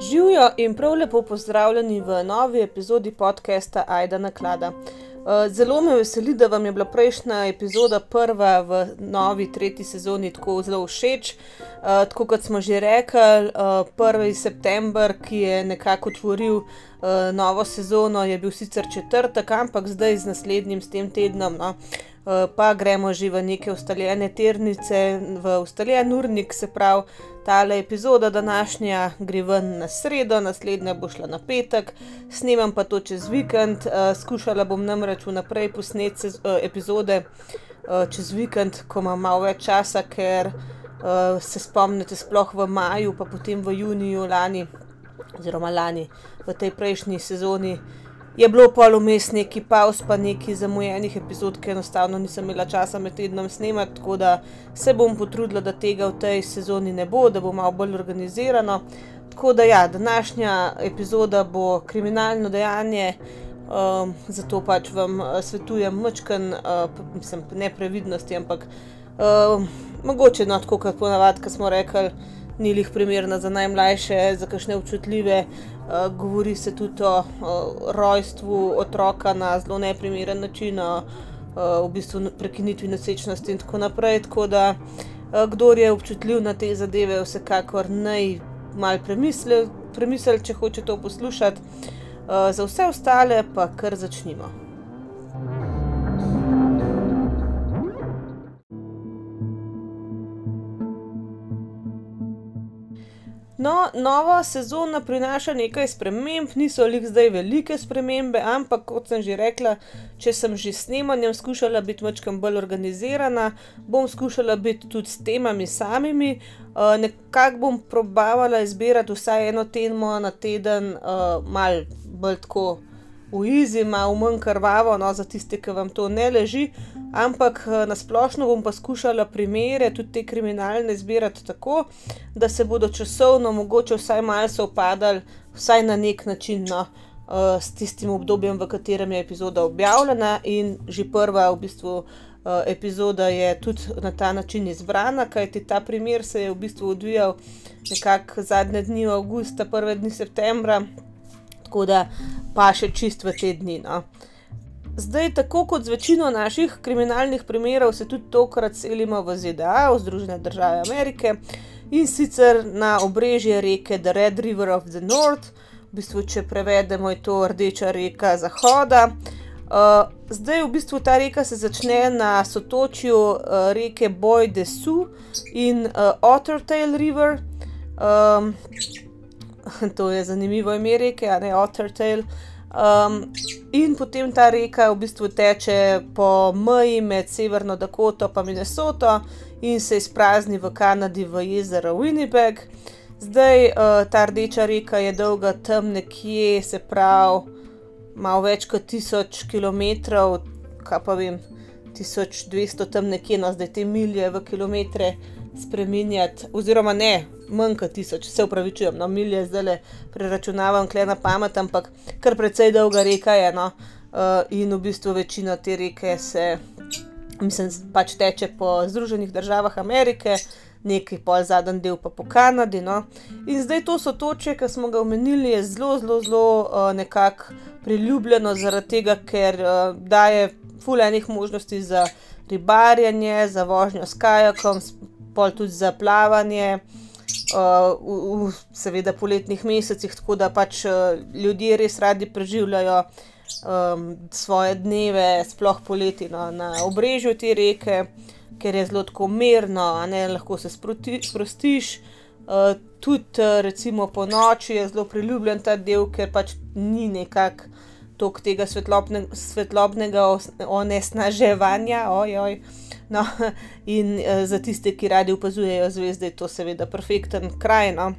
Živijo in prav lepo pozdravljeni v novi epizodi podcasta Aida Naklada. Uh, Zelo me veseli, da vam je bila prejšnja epizoda prva v novi tretji sezoni tako zelo všeč. Uh, tako kot smo že rekli, uh, 1. september, ki je nekako otvoril novo sezono, je bil sicer četrtek, ampak zdaj z naslednjim, s tem tednom, no, pa gremo že v neke ustaljene ternice, v ustaljen urnik, se pravi, tale epizoda današnja gre ven na sredo, naslednja bo šla na petek, snemam pa to čez vikend, uh, skušala bom namreč vnaprej posneti uh, epizode uh, čez vikend, ko imam malo več časa, ker uh, se spomnite, sploh v maju, pa potem v juniju lani, oziroma lani, v tej prejšnji sezoni. Je bilo pa vmes neki paus, pa neki zamujenih epizod, ker enostavno nisem imela časa med tednom snemati, tako da se bom potrudila, da tega v tej sezoni ne bo, da bo malo bolj organizirano. Tako da ja, današnja epizoda bo kriminalno dejanje, um, zato pač vam uh, svetujem mačken, uh, mislim, ne previdnosti, ampak um, mogoče no, tako kot ponavadi, ko smo rekli, ni lih primerna za najmlajše, za kakšne občutljive. Uh, govori se tudi o, o rojstvu otroka na zelo neprimeren način, o, o v bistvu prekinitvi nosečnosti in tako naprej. Tako da, uh, kdo je občutljiv na te zadeve, vsekakor naj mal premisli, premisli, če hoče to poslušati. Uh, za vse ostale pa kar začnimo. No, nova sezona prinaša nekaj sprememb, niso jih zdaj velike spremembe, ampak kot sem že rekla, če sem že s snemanjem skušala biti mačkam bolj organizirana, bom skušala biti tudi s temami samimi. Uh, Nekako bom probavala izbirati vsaj eno temo na teden, uh, malo bolj tako v izi, malo manj krvavo, no, za tiste, ki vam to ne leži. Ampak nasplošno bom pa skušala primere, tudi te kriminalne, zbirati tako, da se bodo časovno mogoče vsaj malo soopadali, vsaj na nek način, no, uh, s tistim obdobjem, v katerem je epizoda objavljena. In že prva, v bistvu, uh, epizoda je tudi na ta način izbrana, kajti ta primer se je v bistvu odvijal nekako zadnje dni avgusta, prve dni septembra, tako da pa še čist v te dni. No. Zdaj, tako kot z večino naših kriminalnih primerov, se tudi tokrat selimo v ZDA, v Združene države Amerike in sicer na obrežje reke The Red River of the North, v bistvu, če prevedemo, je to rdeča reka Zahoda. Uh, zdaj, v bistvu, ta reka se začne na sotočju uh, reke Boy de Sioux in uh, Ottertail River. Um, to je zanimivo ime reke, a ne Ottertail. Um, in potem ta reka v bistvu teče po meji med Severno Dakoto in Minnesoto in se izprazni v Kanadi v jezero Winnipeg. Zdaj uh, ta rdeča reka je dolga tam nekje, se pravi, malo več kot 1000 km, kaj pa vem, 1200 tam nekje, no zdaj te milje v kilometre spremenjati, oziroma ne, manj kot tisoč, se upravičujem, no, milje zdaj le preračunavam, kle na pamet, ampak kar precej dolga reka je. No, uh, in v bistvu večina te reke se, mislim, pač teče po Združenih državah Amerike. Nekaj pol zadnji del pa po Kanadi. No. In zdaj to so točke, ki smo ga omenili, je zelo, zelo, zelo uh, nekako priljubljeno, zaradi tega, ker uh, daje fulejnih možnosti za ribarjenje, za vožnjo s kajakom, pol tudi za plavanje, uh, v, v seveda poletnih mesecih, tako da pač uh, ljudje res radi preživljajo um, svoje dneve, sploh poleti no, na obrežju te reke, ker je zelo tako mirno, lahko se sproti, sprostiš. Uh, tudi, uh, recimo, po noči je zelo priljubljen ta del, ker pač ni nekako tok tega svetlobne, svetlobnega onesnaževanja. Ojoj. No, in uh, za tiste, ki radi opazujejo zvezde, je to seveda perfekten kraj. No.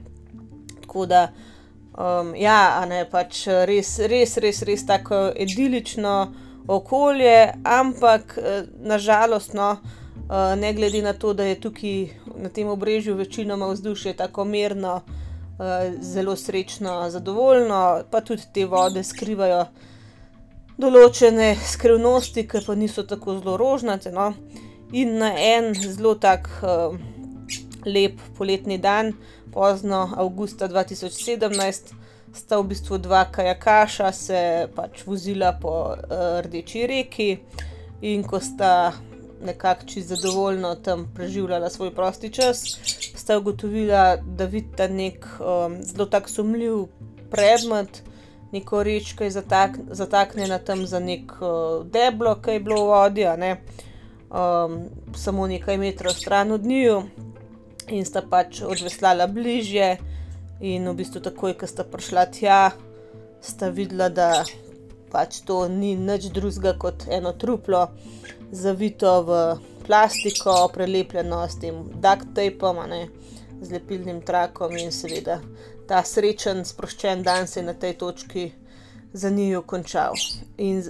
Tako da, um, ja, ne pač res, res, res, res tako idilično okolje, ampak uh, nažalost, no, uh, ne glede na to, da je tukaj na tem obrežju večinoma vzdušje tako mirno, uh, zelo srečno, zadovoljno, pa tudi te vode skrivajo. Določene skrivnosti, ki pa niso tako zelo rožnate. No in na en zelo tak uh, lep poletni dan, pozno avgusta 2017, sta v bistvu dva kajakaša se pač vozila po uh, Rdeči reki in ko sta nekako čisto zadovoljno tam preživljala svoj prosti čas, sta ugotovila, da vidita nek um, zelo tak sumljiv predmet, neko reč, ki je zatak, zataknjena tam za nek uh, deblo, ki je bilo v vodi, ne, um, samo nekaj metrov stran od njiju, in sta pač odveslala bližje. In v bistvu, takoj, ko sta prišla tja, sta videla, da pač to ni nič drugega kot eno truplo, zavito v plastiko, prelepljeno s tem duct tapom, z lepilnim trakom in seveda ta srečen, sproščen dan se je na tej točki za njiju končal. In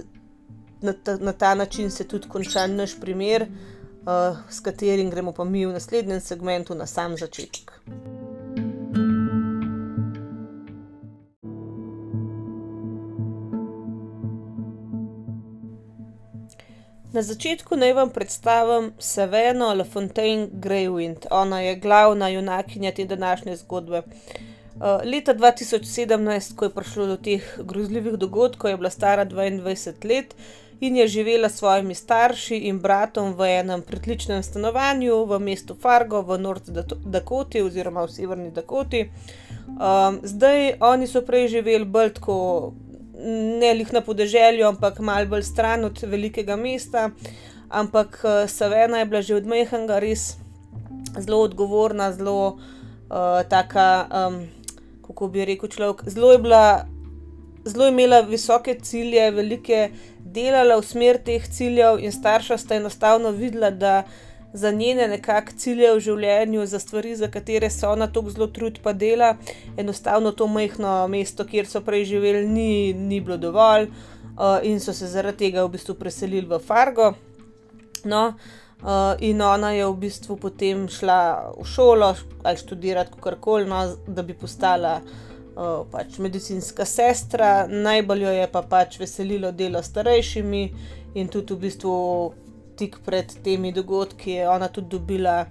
na ta, na ta način se tudi konča naš primer, uh, s katerim gremo pa mi v naslednjem segmentu na sam začetek. Na začetku naj vam predstavim Seveno LaFontaine Greywind. Ona je glavna junakinja te današnje zgodbe. Uh, leta 2017, ko je prišlo do teh grozljivih dogodkov, je bila stara 22 let in je živela s svojimi starši in bratom v enem pritličnem stanovanju v mestu Fargo v North Dakoti oziroma v Severni Dakoti. Um, zdaj oni so prej živeli bolj tako ne lih na podeželju, ampak malo bolj stran od velikega mesta. Ampak uh, Savena je bila že od Mehanga res zelo odgovorna, zelo uh, taka, um, kako bi rekel človek, zelo je bila. Zelo je imela visoke cilje, velike delala v smer teh ciljev, in starša sta enostavno videla, da za njene nekakšne cilje v življenju, za stvari, za katere so ona tako zelo trud pa dela, enostavno to majhno mesto, kjer so prej živeli, ni, ni bilo dovolj, uh, in so se zaradi tega v bistvu preselili v Fargo. No, uh, in ona je v bistvu potem šla v šolo ali študirati karkoli, no, da bi postala. Uh, pač medicinska sestra, najbolj jo je pa pač veselilo delo starejšimi, in tudi v bistvu tik pred temi dogodki je ona tudi dobila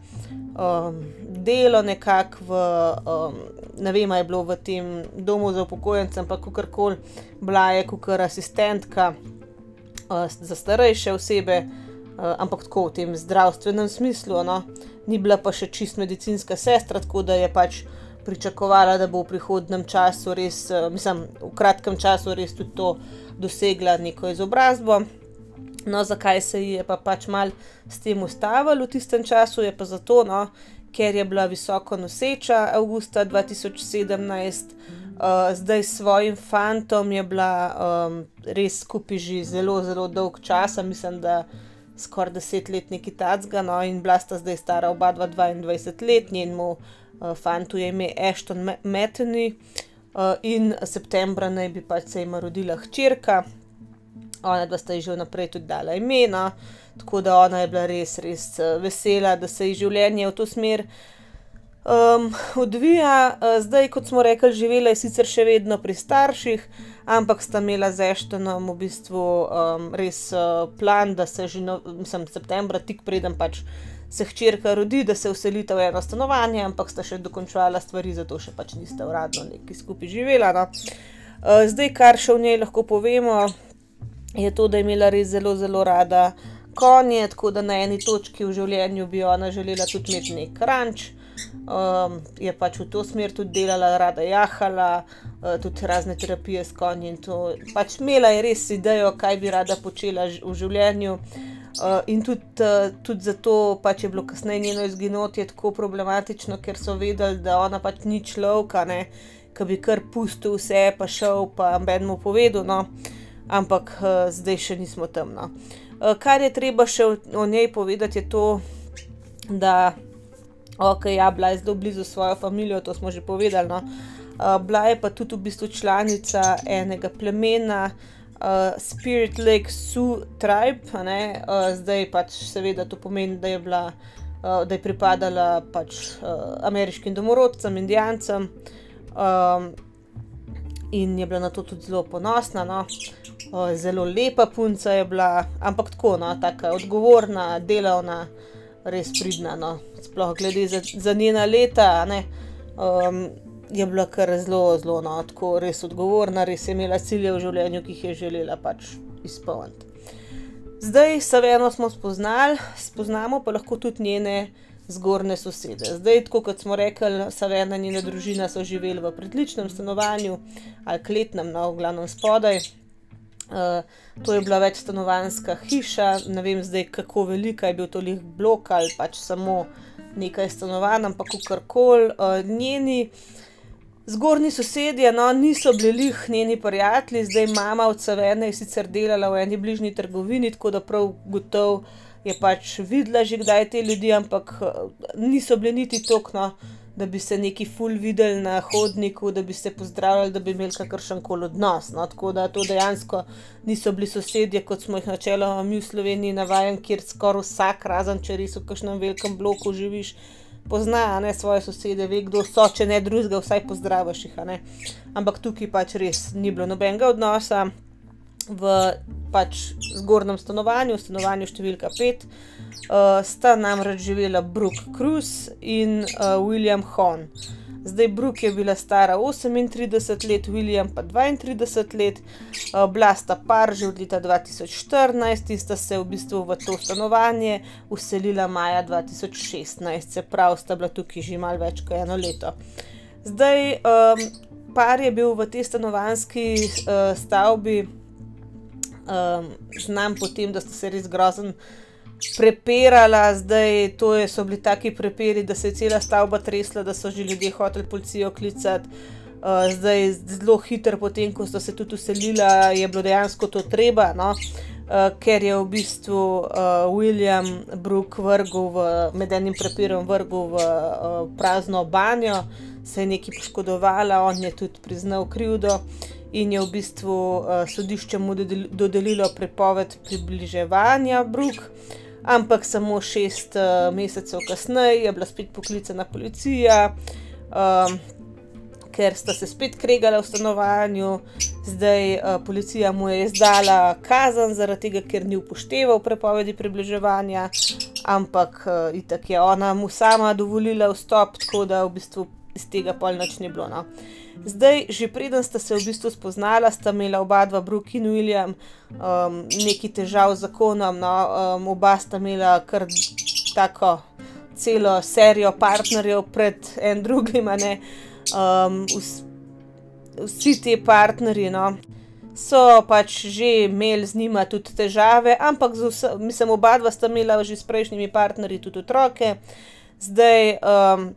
um, delo nekako v, um, ne vem, je bilo v tem domu za upokojence, ampak kako koli, bila je kot asistentka uh, za starejše osebe, uh, ampak tako v tem zdravstvenem smislu. No? Ni bila pa še čist medicinska sestra, tako da je pač. Pričakovala, da bo v prihodnem času, res, uh, mislim, v kratkem času, res tudi to dosegla neko izobrazbo. No, zakaj se je pa pač mal s tem ustavil v tistem času, je pa zato, no, ker je bila visoko noseča avgusta 2017, uh, zdaj s svojim fantom je bila um, res skupaj že zelo, zelo dolg čas, mislim, da skoraj desetletni kitacga, no, in bila sta zdaj stara oba 22 let, njenemu uh, fantu je ime Ashton Metany. Uh, in septembra naj bi pač se jim rodila hčerka, ona dva sta ji že vnaprej tudi dala imena, tako da ona je bila res, res eh, vesela, da se ji življenje v to smer um, odvija. Eh, zdaj, kot smo rekli, živela je sicer še vedno pri starših, ampak sta imela z Eštenom v bistvu um, res uh, plan, da se že, no, mislim, septembra, tik preden pač. Se hčerka rodi, da se vselita v eno stanovanje, ampak sta še dokončala stvari, zato še pač nista uradno neki skupaj živela. No. Zdaj, kar še v njej lahko povemo, je to, da je imela res zelo, zelo rada konje, tako da na eni točki v življenju bi ona želela tudi imeti nek ranč. Um, je pač v to smer tudi delala, rada jahala, uh, tudi razne terapije s konji. Pač imela je res idejo, kaj bi rada počela v življenju. Uh, in tudi, uh, tudi zato pač je bilo kasneje njeno izginotje tako problematično, ker so vedeli, da ona pač ni človek, ki bi kar pustil vse, pa šel, pa Ben mu povedal. No. Uh, ampak uh, zdaj še nismo tam. No. Uh, kar je treba še o, o njej povedati, je to, da okay, ja, bila je zelo blizu svojo družino, to smo že povedali. No. Uh, bila je pa tudi v bistvu članica enega plemena. Uh, Spirit Lake Sioux Tribe, uh, zdaj pač seveda to pomeni, da je, bila, uh, da je pripadala pač, uh, ameriškim domorodcem, indijancem um, in je bila na to tudi zelo ponosna. No. Zelo lepa punca je bila, ampak tako, no, tako odgovorna, delovna, res pridna. No. Sploh glede za, za njena leta, um, je bila kar zelo, zelo no, tako res odgovorna, res je imela cilje v življenju, ki jih je želela pač izpolniti. Zdaj, Saveno smo spoznali, spoznamo pa lahko tudi njene zgornje sosede. Zdaj, tako kot smo rekli, Savena in njena družina so živeli v pritličnem stanovanju ali kletnem, no, v glavnem spodaj. Uh, to je bila večstanovanska hiša, ne vem zdaj, kako velika je bil to lih blok ali pač samo nekaj stanovanj, ampak kakorkoli. Uh, njeni zgornji sosedje no, niso bili lih njeni prijatelji, zdaj mama od Savene je sicer delala v eni bližnji trgovini, tako da prav gotovo je pač videla že kdaj te ljudi, ampak niso bili niti tokno da bi se neki ful videli na hodniku, da bi se pozdravljali, da bi imeli kakršen koli odnos. No? Tako da to dejansko niso bili sosedje, kot smo jih načeloma mi v Sloveniji navajeni, kjer skoraj vsak, razen če res v kakšnem velikem bloku živiš, pozna ne, svoje sosede, ve kdo so, če ne drugega, vsaj pozdraviš jih. Ampak tukaj pač res ni bilo nobenega odnosa v pač zgornjem stanovanju, stanovanju številka 5, uh, sta namreč živela Brooke Cruz in uh, William Hon. Zdaj, Brooke je bila stara 38 let, William pa 32 let, uh, bila sta par že od leta 2014 in sta se v bistvu v to stanovanje uselila maja 2016, se pravi, sta bila tukaj že malo več kot eno leto. Zdaj, um, par je bil v tej stanovanski uh, stavbi um, znam potem, da sta se res grozen prepirala, zdaj to je, so bili taki prepiri, da se je cela stavba tresla, da so že ljudje hoteli policijo klicati. Uh, zdaj, zelo hitro, potem ko so se tudi uselila, je bilo dejansko to treba, no? uh, ker je v bistvu uh, William Brook vrgel v, med enim prepirom vrgel v uh, prazno banjo, se je nekaj poškodovala, on je tudi priznal krivdo. In je v bistvu uh, sodišče mu dodelilo prepoved približevanja Bruk, ampak samo šest uh, mesecev kasneje je bila spet poklicana policija, um, ker sta se spet kregala v stanovanju. Zdaj uh, policija mu je izdala kazen zaradi tega, ker ni upošteval prepovedi približevanja, ampak uh, itak je ona mu sama dovolila vstop, tako da v bistvu iz tega polnoč ni bilo. No. Zdaj, že preden sta se v bistvu spoznala, sta imela oba dva, Brooke in William, um, neki težav z zakonom. No, um, oba sta imela kar tako celo serijo partnerjev pred en drugim. Um, vs, vsi ti partnerji no, so pač že imeli z njima tudi težave, ampak vse, mislim, oba dva sta imela že s prejšnjimi partnerji tudi otroke. Zdaj, um,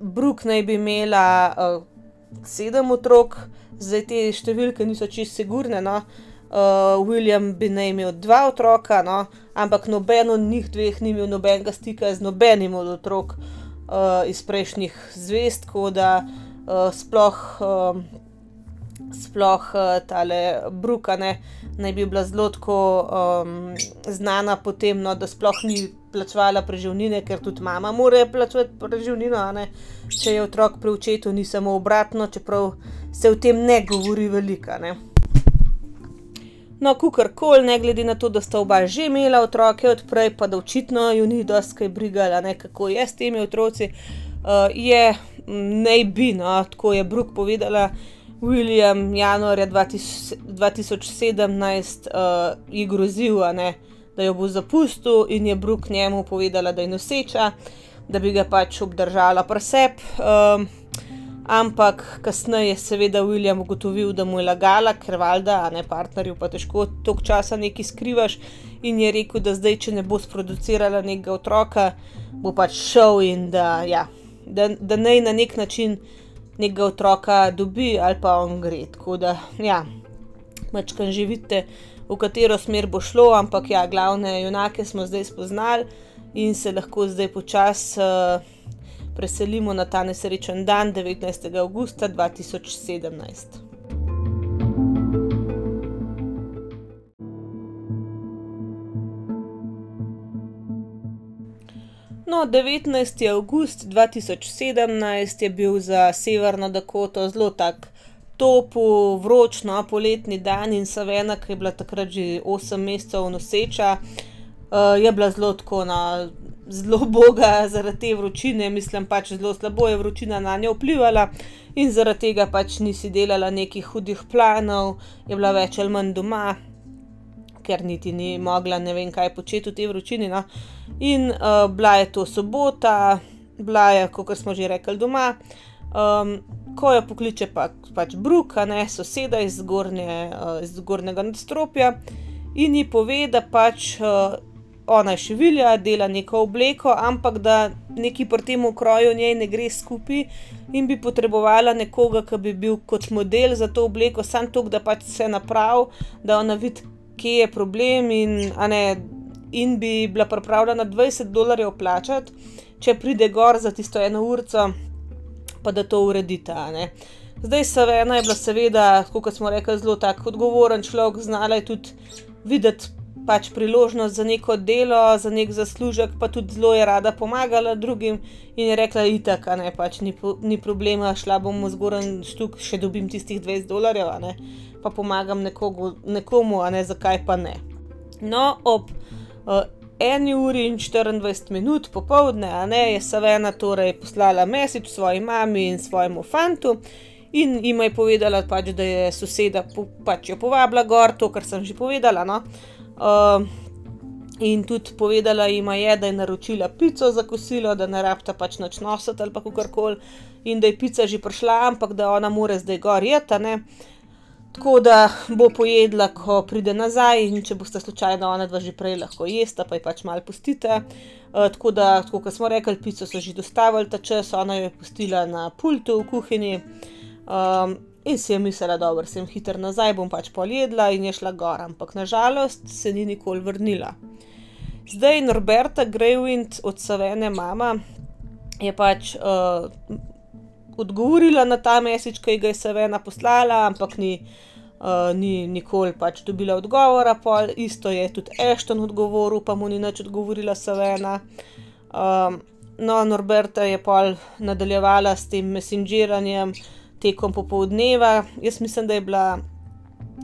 Brooke naj bi imela. Uh, sedem otrok, zdaj te številke niso čisto sigurne. No? Uh, William bi naj imel dva otroka, no? ampak noben od njih dveh ni imel nobenega stika z nobenim od otrok uh, iz prejšnjih zvest, tako da uh, sploh, uh, sploh uh, tale Brukane naj bi bila zelo um, znana potem, no, da sploh ni plačevala preživnine, ker tudi mama mora plačati preživnino, če je otrok pri očetu, ni samo obratno, čeprav se o tem ne govori veliko. Ne. No, kukar koli, ne glede na to, da sta oba že imela otroke odprej, pa da očitno ju ni dosti brigala, ne, kako je s temi otroci, uh, je naj bi, no, tako je Brooke povedala. William januarja 2017 uh, je grozil, ne, da jo bo zapustil, in je Brooke njemu povedala, da je noseča, da bi ga pač obdržala preseb. Um, ampak kasneje je seveda William ugotovil, da mu je lagala, ker valjda, a ne partnerju, pa težko toliko časa nekaj skrivaš. In je rekel, da zdaj, če ne bo sproducirala nekega otroka, bo pač šel in da, ja, da, da naj na nek način nekega otroka dobi ali pa on gre. Tako da, ja, mačkam že vidite, v katero smer bo šlo, ampak ja, glavne junake smo zdaj spoznali in se lahko zdaj počasi uh, preselimo na ta nesrečen dan, 19. augusta 2017. No, 19. august 2017 je bil za Severno Dakoto zelo tak topo, vročno, poletni dan in Savena, ki je bila takrat že 8 mesecev noseča, uh, je bila zelo tako na zelo boga zaradi te vročine, mislim pač zelo slabo je vročina na njo vplivala in zaradi tega pač nisi delala nekih hudih planov, je bila več ali manj doma. Ker niti ni mogla, ne vem, kaj početi v tej vročini. No. In uh, bila je to sobota, bila je, kot smo že rekli, doma. Um, ko jo pokliče pa, pač Brooke, ne soseda iz, zgornje, uh, iz zgornjega nadstropja, in ji pove, da pač uh, ona je še vilja, dela neko obleko, ampak da neki pri tem ukroju njej ne gre skupaj in bi potrebovala nekoga, ki bi bil kot model za to obleko, samo to, da pač vse napravi, da ona vidi, kje je problem in, ne, in bi bila pripravljena 20 dolarjev plačati, če pride gor za tisto eno urco, pa da to uredita. Zdaj, Savena je bila, seveda, kot smo rekli, zelo tako odgovoren človek, znala je tudi videti pač priložnost za neko delo, za nek zaslužek, pa tudi zelo je rada pomagala drugim in je rekla: Itak, ne, pač ni, ni problema, šla bom v zgoren štuk, še dobim tistih 20 dolarjev, ne, pa pomagam nekogu, nekomu, a ne zakaj pa ne. No, ob uh, eni uri in 24 minut popovdne, a ne, je Savena torej poslala mesič svoji mami in svojemu fantu. In jim je povedala, pač, da je soseda po, pač jo povabila gor, to, kar sem že povedala. No? Uh, in tudi povedala jim je, da je naročila pico za kosilo, da ne rabta pač noč nositi ali pa kar koli, in da je pica že prišla, ampak da ona more zdaj gor jeta. Tako da bo pojedla, ko pride nazaj, in če boste slučajno ona dva že prej lahko jesta, pa je pač malo pustite. Uh, tako da, tako kot smo rekli, pico so že dostavili ta čas, ona jo je pustila na pultu v kuhinji. Um, In si je mislila, da sem hiter nazaj, bom pač poljedla in je šla gor, ampak nažalost se ni nikoli vrnila. Zdaj Norberta Greywind od Savene mama je pač uh, odgovorila na ta mesič, ki ga je Savena poslala, ampak ni, uh, ni nikoli pač dobila odgovora. Pol. Isto je tudi Ashton odgovoril, pa mu ni nič odgovorila Savena. Um, no, Norberta je pa nadaljevala s tem messengeranjem tekom popoldneva. Jaz mislim, da je bila,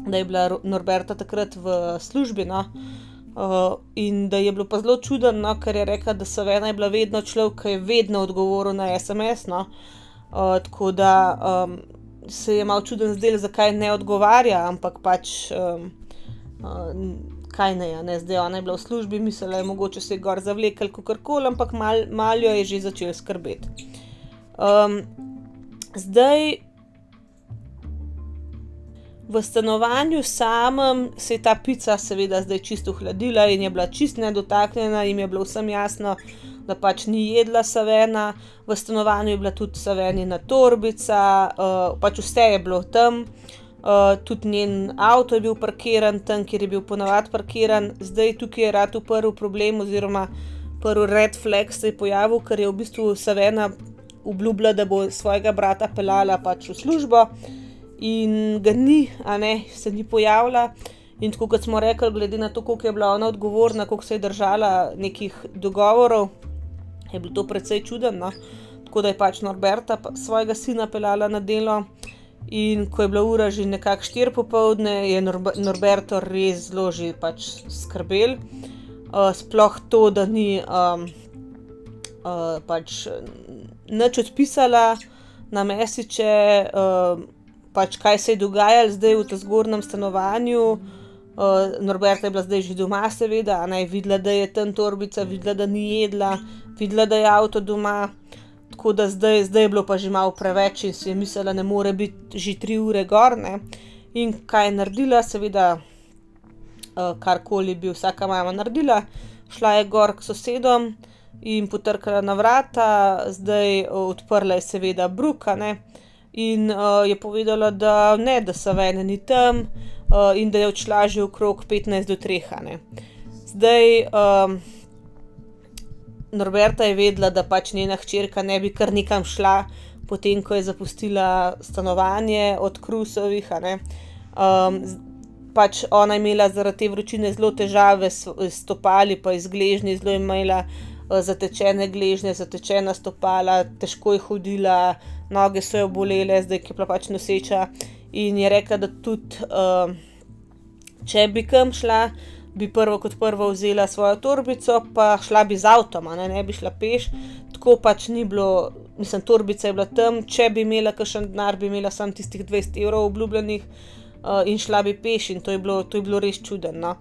da je bila Norberta takrat v službi. No? Uh, in da je bilo pa zelo čudno, no, ker je rekla, da so ena je bila vedno človek, ki je vedno odgovoril na SMS. No? Uh, tako da um, se je malo čuden zdel, zakaj ne odgovarja, ampak pač um, uh, kaj ne je, ne? zdaj ona je bila v službi, mislila je, mogoče se je gor zavlekel, kako koli, ampak mal, malo jo je že začel skrbeti. Um, Zdaj, v stanovanju samem se je ta pica, seveda, zdaj čisto hladila in je bila čist nedotaknjena, in je bilo vsem jasno, da pač ni jedla savena. V stanovanju je bila tudi savenina torbica, uh, pač vse je bilo tam. Uh, tudi njen avto je bil parkiran tam, kjer je bil ponavadi parkiran, zdaj tukaj je rad prvi problem, oziroma prvi red flag se je pojavil, ker je v bistvu Savena obljubila, da bo svojega brata pelala pač v službo, in ga ni, a ne, se ni pojavila. In tako kot smo rekli, glede na to, koliko je bila ona odgovorna, koliko se je držala nekih dogovorov, je bilo to precej čudno. No? Tako da je pač Norberta svojega sina pelala na delo. In ko je bila ura že nekako štiri popovdne, je Norberto res zelo že pač skrbel. Uh, sploh to, da ni um, uh, pač nič odpisala na mesiče, uh, pač kaj se je dogajalo zdaj v tem zgornjem stanovanju. Uh, Norberta je bila zdaj že doma, seveda, a naj videla, da je tam torbica, videla, da ni jedla, videla, da je avto doma. Tako da zdaj, zdaj je bilo pa že malo preveč in si je mislila, da ne more biti že tri ure gorne. In kaj je naredila, seveda, uh, karkoli bi vsaka mama naredila, šla je gor k sosedom in potrkala na vrata, zdaj odprla je seveda Bruka ne? in uh, je povedala, da ne, da so vene ni tam uh, in da je odšla že okrog 15 do 3. Zdaj um, Norberta je vedela, da pač njena hčerka ne bi kar nikam šla, potem ko je zapustila stanovanje od Krusovih. Um, pač ona je imela zaradi te vročine zelo težave s stopali, pa izgležni, zelo imela Eh, zatečene gležnje, zatečena stopala, težko je hodila, noge so jo bolele, zdaj je bila pač noseča. In je rekla, da tudi, uh, če bi kam šla, bi prvo kot prvo vzela svojo torbico, pa šla bi z avtom, ne, ne bi šla peš. Tako pač ni bilo, mislim, torbica je bila tam, če bi imela kakšen denar, bi imela samo tistih 20 evrov obljubljenih uh, in šla bi peš, in to je bilo, to je bilo res čudno. No.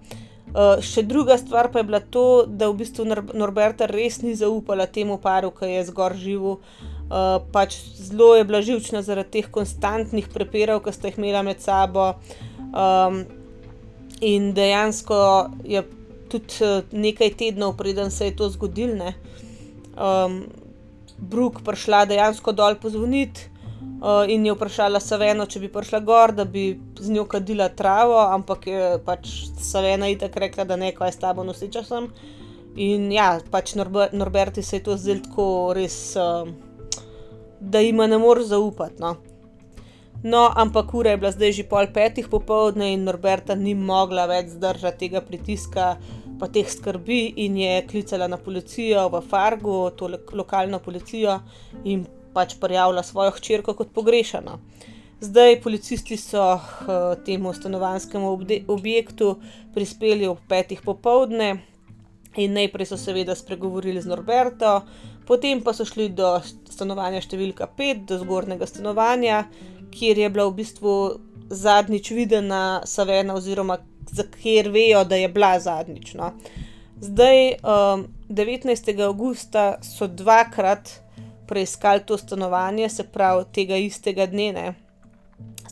Uh, še druga stvar pa je bila to, da v bistvu Norberta res ni zaupala temu paru, ki je zgor živel. Uh, pač zelo je bila živčna zaradi teh konstantnih prepirov, ki ste jih imela med sabo. Um, in dejansko je tudi uh, nekaj tednov, preden se je to zgodilo, um, Brooke prišla dejansko dol pozvoniti uh, in je vprašala Saveno, če bi prišla gor, da bi z njo kadila travo, ampak je pač Savena itak rekla, da ne, kaj s tabo nosiča sem. In ja, pač Norber Norberti se je to zdelo tako res, uh, da ima ne more zaupati. No. no, ampak ura je bila zdaj že pol petih popovdne in Norberta ni mogla več zdržati tega pritiska. Pa teh skrbi, in je klicala na policijo v Fargu, to lokalno policijo, in pač prijavila svojo hčerko kot pogrešana. Zdaj policisti so k temu stanovanskemu objektu prispeli ob petih popovdne in najprej so seveda spregovorili z Norberto, potem pa so šli do stanovanja številka 5, do zgornjega stanovanja, kjer je bila v bistvu zadnjič videna Savena, oziroma kjer vejo, da je bila zadnjič. No. Zdaj, um, 19. augusta so dvakrat preiskali to stanovanje, se pravi tega istega dne. Ne.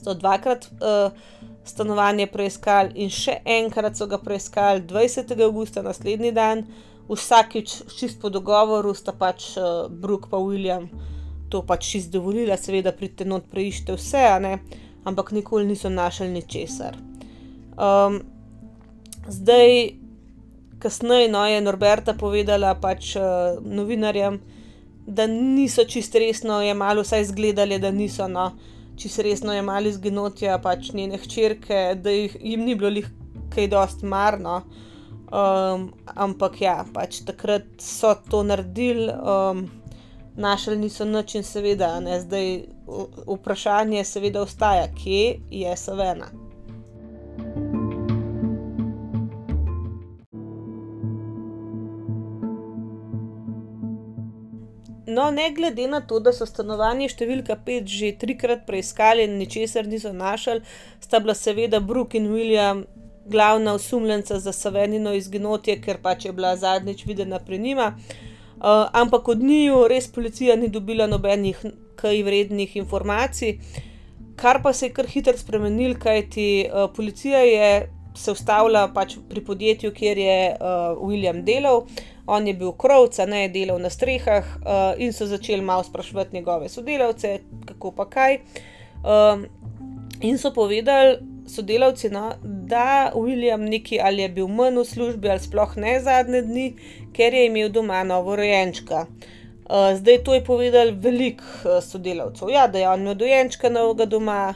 So dvakrat uh, stanovanje preiskali in še enkrat so ga preiskali 20. augusta, naslednji dan, vsakič čist po dogovoru sta pač uh, Brooke in William to pač čist dovolila, seveda pridite not preište vse, ampak nikoli niso našli ničesar. Um, zdaj, kasneje no, je Norberta povedala pač uh, novinarjem, da niso čist resno jemali, vsaj izgledali, da niso no, čist resno jemali izginotja pač njene hčerke, da jih, jim ni bilo jih kaj dost marno. Um, ampak ja, pač takrat so to naredili, um, našli niso nič in seveda, ne, zdaj vprašanje seveda ostaja, kje je Savena. No, ne glede na to, da so stanovanje številka 5 že trikrat preiskali in ničesar niso našli, sta bila seveda Brooke in William glavna osumljenca za Savenino izginotje, ker pač je bila zadnjič videna pri njima. Uh, ampak od njiju res policija ni dobila nobenih kaj vrednih informacij, kar pa se je kar hitro spremenil, kajti uh, policija je se ustavila pač pri podjetju, kjer je uh, William delal. On je bil krovc, ne je delal na strehah, uh, in so začeli malo sprašovati njegove sodelavce, kako pa kaj. Um, in so povedali sodelavci, no, da William neki ali je bil manj v službi, ali sploh ne zadnje dni, ker je imel doma novo rojenčka. Uh, zdaj to je povedal veliko uh, sodelavcev. Ja, da je on imel dojenčka novega doma,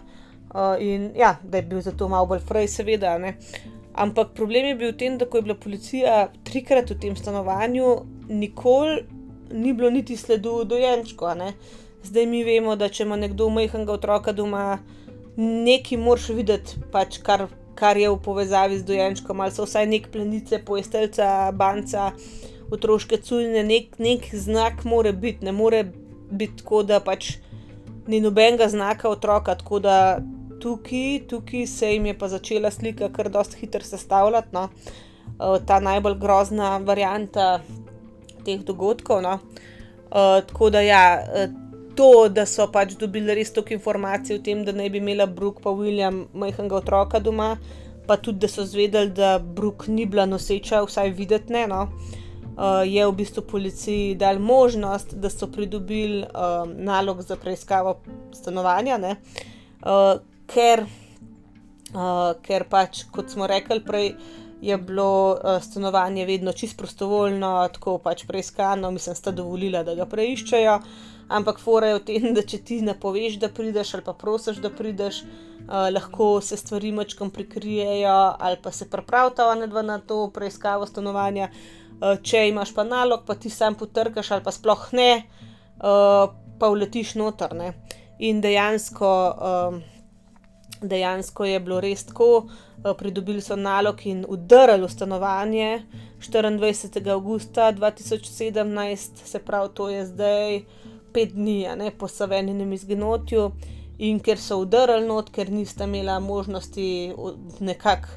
uh, in ja, da je bil zato malo bolj fraj, seveda. Ne. Ampak problem je bil v tem, da ko je bila policija trikrat v tem stanovanju, nikoli ni bilo niti sledu dojenčka. Zdaj mi vemo, da če ima nekdo majhnega otroka doma, nekaj moraš videti, pač kar, kar je v povezavi z dojenčkom, ali so vsaj nek plenice, poestelca, banca, otroške culjne, nek, nek znak mora biti, ne more biti tako, da pač ni nobenega znaka otroka, tako da tukaj, tukaj se jim je pa začela slika kar dosti hitro sestavljati, no. uh, ta najbolj grozna varianta teh dogodkov. No. Uh, tako da ja. To, da so pač dobili res toliko informacij o tem, da naj bi imela Brooke pa William majhnega otroka doma, pa tudi, da so zvedeli, da Brooke ni bila noseča, vsaj videti ne, no, uh, je v bistvu policiji dal možnost, da so pridobili uh, nalog za preiskavo stanovanja, uh, ker, uh, ker pač, kot smo rekli prej, je bilo uh, stanovanje vedno čisto prostovoljno, tako pač preiskano, mislim, sta dovolila, da ga preiščejo. Ampak fora je v tem, da če ti ne poveš, da prideš, ali pa prosiš, da prideš, uh, lahko se stvari mačkam prikrijejo, ali pa se pripravita ona dva na to preiskavo stanovanja. Uh, če imaš pa nalog, pa ti sam potrkaš, ali pa sploh ne, uh, pa vletiš noter. Ne? In dejansko. Uh, dejansko je bilo res tako, pridobili so nalog in udrli v stanovanje 24. augusta 2017, se pravi, to je zdaj pet dni ne, po Saveninem izginotju. In ker so udrli not, ker nista imela možnosti nekako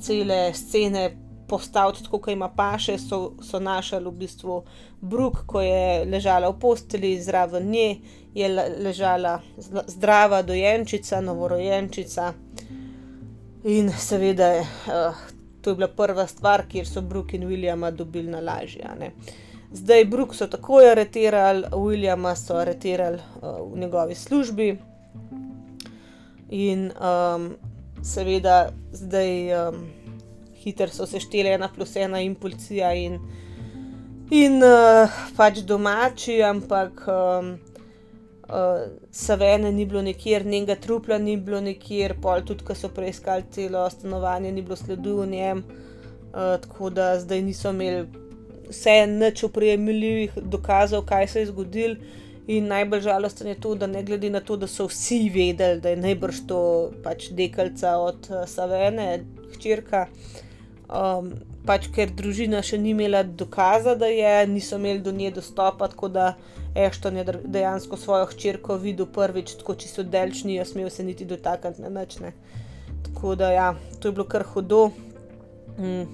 cele scene postaviti tako, kot ima paše, so, so našli v bistvu Bruk, ko je ležala v posteli, zraven nje je ležala zdrava dojenčica, novorojenčica. In seveda, uh, to je bila prva stvar, kjer so Bruk in Williama dobili na lažje. Zdaj, Bruk so takoj areterali, Williama so areterali uh, v njegovi službi. In um, seveda, zdaj um, hitro so se štele ena plus ena in policija in, in uh, pač domači, ampak um, uh, Savene ni bilo nikjer, njenega trupla ni bilo nikjer, pol tudi, ko so preiskali celo stanovanje, ni bilo sledu v njem, uh, tako da zdaj niso imeli vse nič opremljivih dokazov, kaj se je zgodilo. In najbolj žalostno je to, da ne glede na to, da so vsi vedeli, da je najbrž to pač dekalca od uh, Savene, hčerka. Um, pač ker družina še ni imela dokaza, da je, niso imeli do nje dostopa, tako da Ešton je dejansko svojo hčerko videl prvič, tako čisto delčni, jo smel se niti dotakniti na načne. Tako da ja, to je bilo kar hudo. Mm.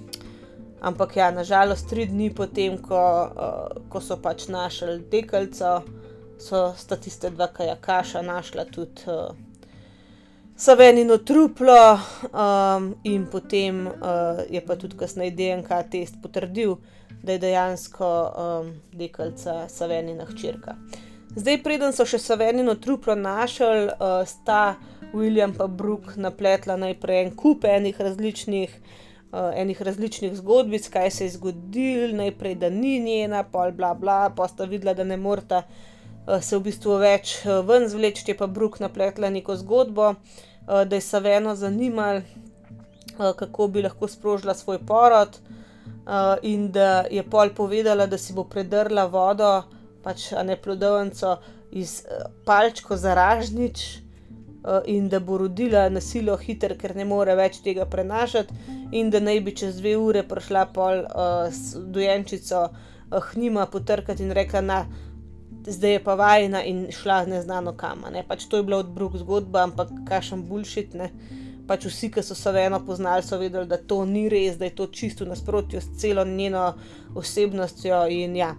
Ampak ja, nažalost, tri dni potem, ko, uh, ko so pač našli dekalca, so sta tiste dva kajakaša našla tudi. Uh, Savenino truplo, um, in potem uh, je pa tudi kasneje DNK test potrdil, da je dejansko um, dekalca Savenina hčerka. Zdaj, preden so še Savenino truplo našli, uh, sta William in Brooke napletla najprej en kup enih različnih, uh, enih različnih zgodbic, kaj se je zgodilo, najprej da ni njena, pol bla bla, pa sta videla, da ne morata. Eh, se v bistvu več eh, ven zvleči, pa Bruk napletla neko zgodbo, eh, da je Saveno zanimalo, kako bi lahko sprožila svoj porod, in da je pol povedala, da si bo predrla vodo, pač ne plodovnico, iz palčko za ražnič. In da bo rodila na silo hiter, ker ne more več tega prenašati, in da naj bi čez dve ure prišla pol uh, dojenčico, uh, hnima potrkati in rekla, da zdaj je pa vajna in šla neznano kam. Ne? Pač to je bila odbruk zgodba, ampak kašem bulšit. Pač vsi, ki so se eno poznali, so vedeli, da to ni res, da je to čisto nasprotjo s celo njeno osebnostjo. In ja,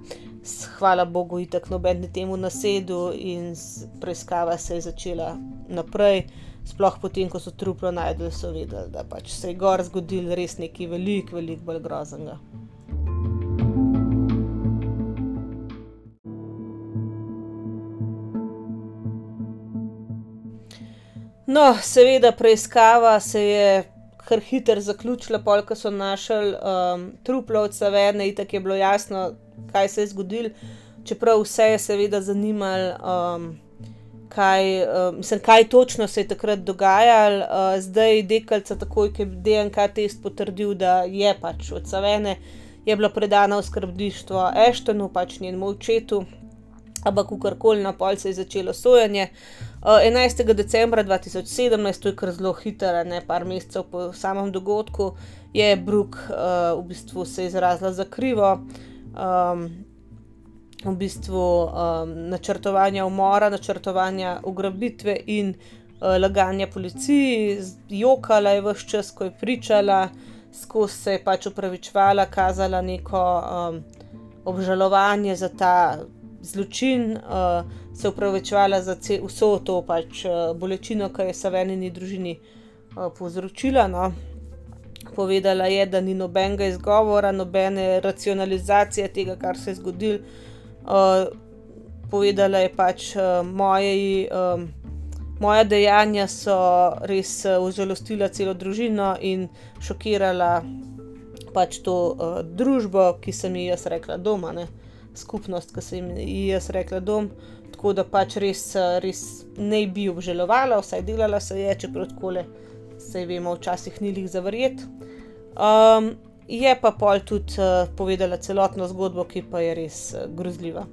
hvala Bogu, itak noben je temu nasedu in preiskava se je začela naprej. Sploh potem, ko so truplo najdel, so vedeli, da pač se je gor zgodil res nekaj veliko, veliko bolj groznega. No, seveda, preiskava se je kar hitro zaključila, polk so našli um, truplo od Savene, in tako je bilo jasno, kaj se je zgodilo. Čeprav vse je seveda zanimalo, um, kaj, um, mislim, kaj točno se je takrat dogajalo, uh, zdaj dekalca, takoj, ko je DNK test potrdil, da je pač od Savene, je bila predana v skrbništvo Eštonu, pač njenemu očetu ampak kakorkoli na pol se je začelo sojenje. Uh, 11. decembra 2017, to je kar zelo hitro, ne par mesecev po samem dogodku, je Brooke uh, v bistvu se izrazila za krivo. Um, v bistvu um, načrtovanja umora, načrtovanja ugrabitve in uh, laganja policiji, jokala je vse čas, ko je pričala, skozi se je pač upravičevala, kazala neko um, obžalovanje za ta zločin, uh, se upravičevala za vso to pač, uh, bolečino, ki je Savenini družini uh, povzročila. No. Povedala je, da ni nobenega izgovora, nobene racionalizacije tega, kar se je zgodilo. Uh, povedala je pač, uh, moje, um, moja dejanja so res užalostila celo družino in šokirala pač to uh, družbo, ki sem ji jaz rekla doma. Ne. skupnost, ki sem ji jaz rekla dom. Tako da pač res, res ne bi obžalovala, vsaj delala se je, čeprav tako le se vemo, včasih ni jih zavrjet. Um, je pa pol tudi uh, povedala celotno zgodbo, ki pa je res uh, grozljiva.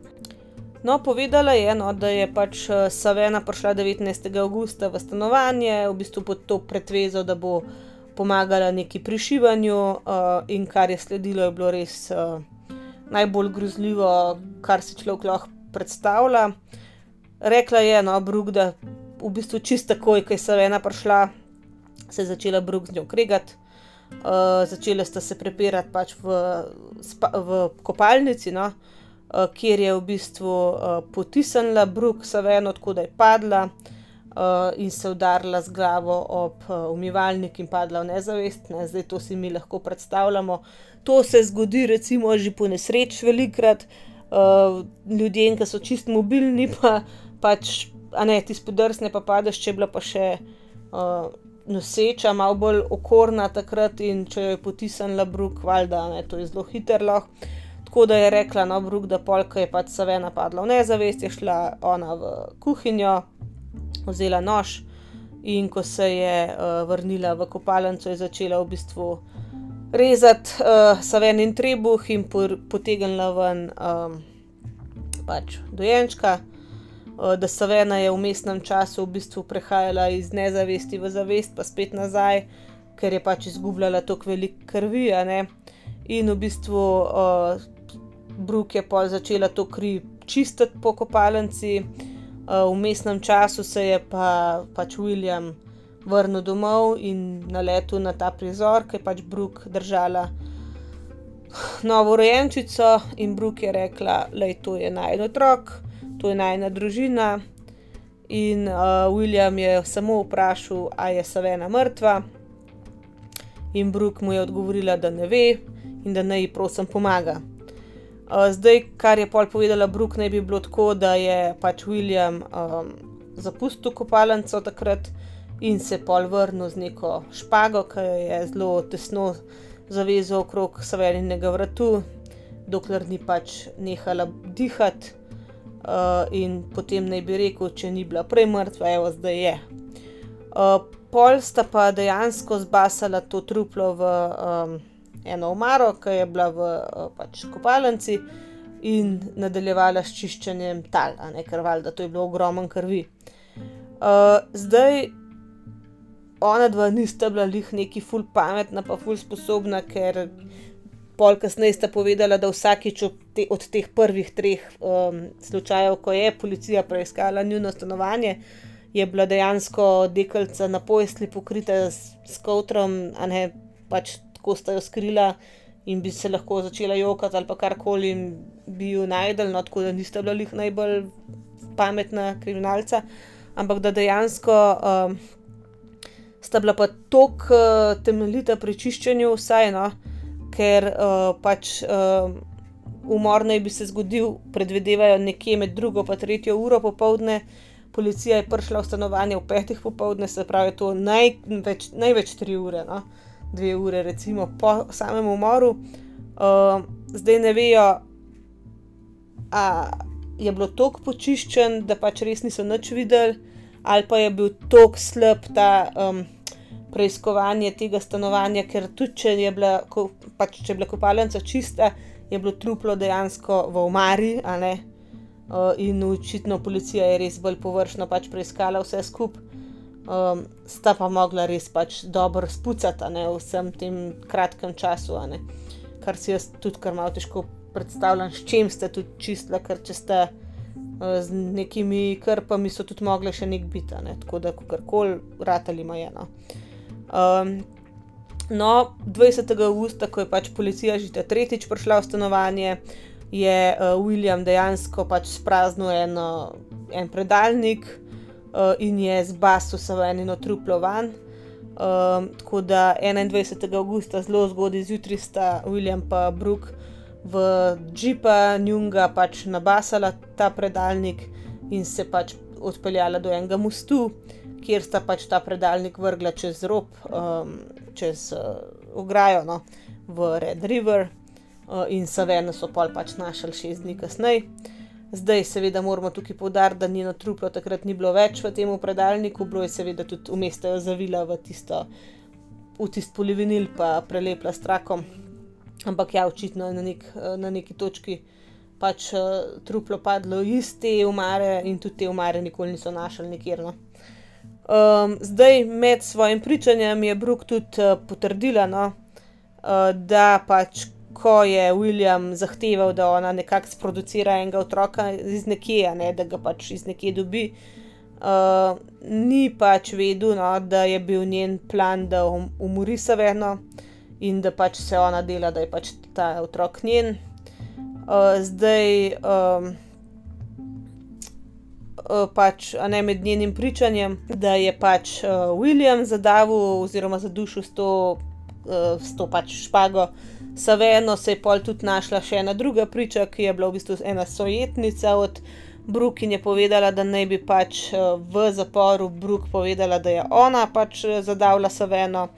No, povedala je, no, da je pač Savena prišla 19. augusta v stanovanje, v bistvu pod to pretvezo, da bo pomagala neki prišivanju, uh, in kar je sledilo, je bilo res uh, najbolj grozljivo, kar si človek lahko predstavlja. Rekla je, no, Brug, da v bistvu čist takoj, ko je Savena prišla, se je začela Brug z njo kregati. Uh, začele sta se prepirati pač v, v kopalnici, no, uh, kjer je v bistvu uh, potisnila Brooke Saveno, tako da je padla uh, in se udarila z glavo ob uh, umivalnik in padla v nezavest. Ne. Zdaj to si mi lahko predstavljamo. To se zgodi, recimo, že po nesreč velikrat. Uh, ljudje, ki so čist mobilni, pa pač, a ne ti spodrsne, pa padeš, če je bila pa še. Uh, noseča, malo bolj okorna takrat in če jo je potisnila Bruk, valjda, ne, to je zelo hitro. Tako da je rekla, no, Bruk, da polka je pač Savena padla v nezavest, je šla ona v kuhinjo, vzela nož in ko se je uh, vrnila v kopalnico, je začela v bistvu rezati uh, Savenin trebuh in potegnila ven um, pač dojenčka. Eh, da Savena je v mestnem času v bistvu prehajala iz nezavesti v zavest, pa spet nazaj, ker je pač izgubljala toliko velik krvi. In v bistvu uh, Brooke je pol začela to kri čistiti po kopalnici, uh, v mestnem času se je pa pač William vrnil domov in naletel na ta prizor, ki je pač Brooke držala. Novo rojenčico in Brooke je rekla, da je to naj en otrok, to je najna družina. In uh, William je samo vprašal, ali je Savena mrtva, in Brooke mu je odgovorila, da ne ve in da naj ji prosim pomaga. Uh, zdaj, kar je pol povedala Brooke, naj bi bilo tako, da je pač William um, zapustil kopalnico takrat in se pol vrnil z neko špago, ki je zelo tesno zavezal okrog Saveninega vratu, dokler ni pač nehala dihati uh, in potem naj bi rekel, če ni bila prej mrtva, evo zdaj je. Uh, pol sta pa dejansko zbasala to truplo v um, eno omaro, ki je bila v uh, pač kopalnici, in nadaljevala s čiščenjem tal, ne krval, da to je bilo ogromno krvi. Uh, zdaj, ona dva nista bila lih neki ful pametna, pa ful sposobna, ker pol kasneje sta povedala, da vsakič od, te, od teh prvih treh um, slučajev, ko je policija preiskala njuno stanovanje, je bila dejansko dekalca na pojsli pokrita s, s kotrom, a ne pač tako sta jo skrila in bi se lahko začela jokati ali pa karkoli in bi jo najdel, no tako da nista bila njih najbolj pametna kriminalca, ampak da dejansko. Um, Sta bila pa tako uh, temeljita pri čiščenju, vseeno, ker uh, pač uh, umor naj bi se zgodil, predvidevajo nekje med drugo in tretjo uro popovdne. Policija je prišla v stanovanje ob petih popovdne, se pravi, to največ, največ tri ure, no? dve ure, recimo po samem umoru. Uh, zdaj ne vejo, ali je bilo tako počiščen, da pač res niso nič videli, ali pa je bil tako slab ta. Um, preiskovanje tega stanovanja, ker tudi če je bila, ko, pač, če je bila kopalnica čista, je bilo truplo dejansko v omari. Uh, in očitno policija je res bolj površno pač preiskala vse skupaj, um, sta pa mogla res pač dobro spucati ne, v vsem tem kratkem času. Kar si jaz tudi kar malo težko predstavljam, s čim ste tudi čistila, ker če ste uh, z nekimi krpami, so tudi mogli še nek biti, ne, tako da kakorkoli, ratali ima eno. Um, no, 20. augusta, ko je pač policija že tretjič prišla v stanovanje, je uh, William dejansko pač spraznil eno, en predalnik uh, in je zbasil samo eno truplo van. Um, tako da 21. augusta, zelo zgodaj zjutraj, sta William in Brooke v džipa Njunga pač nabasala ta predalnik in se pač odpeljala do enega mostu kjer sta pač ta predalnik vrgla čez rob, um, čez uh, ograjo no, v Red River, uh, in Savena so pol pač našli šest dni kasneje. Zdaj, seveda, moramo tukaj povdariti, da njeno truplo takrat ni bilo več v tem predalniku, bilo je seveda tudi umestila zavila v tisto, v tisto polivinil, pa prelepla s trakom. Ampak ja, očitno je na, nek, na neki točki pač uh, truplo padlo iz te umare in tudi te umare nikoli niso našli nikjer. No. Um, zdaj, med svojim pričanjem je Brooke tudi uh, potrdila, no, uh, da pač, ko je William zahteval, da ona nekako sproducira enega otroka iz nekje, ne, da ga pač iz nekje dobi, uh, ni pač vedel, no, da je bil njen plan, da um, umori Saveno in da pač se ona dela, da je pač ta otrok njen. Uh, zdaj. Um, pač, ne, med njenim pričanjem, da je pač uh, William zadavil oziroma zadušil s to, uh, s to pač špago. Saveno se je pol tudi našla še ena druga priča, ki je bila v bistvu ena sojetnica od Brooke in je povedala, da naj bi pač uh, v zaporu Brooke povedala, da je ona pač zadavila Saveno.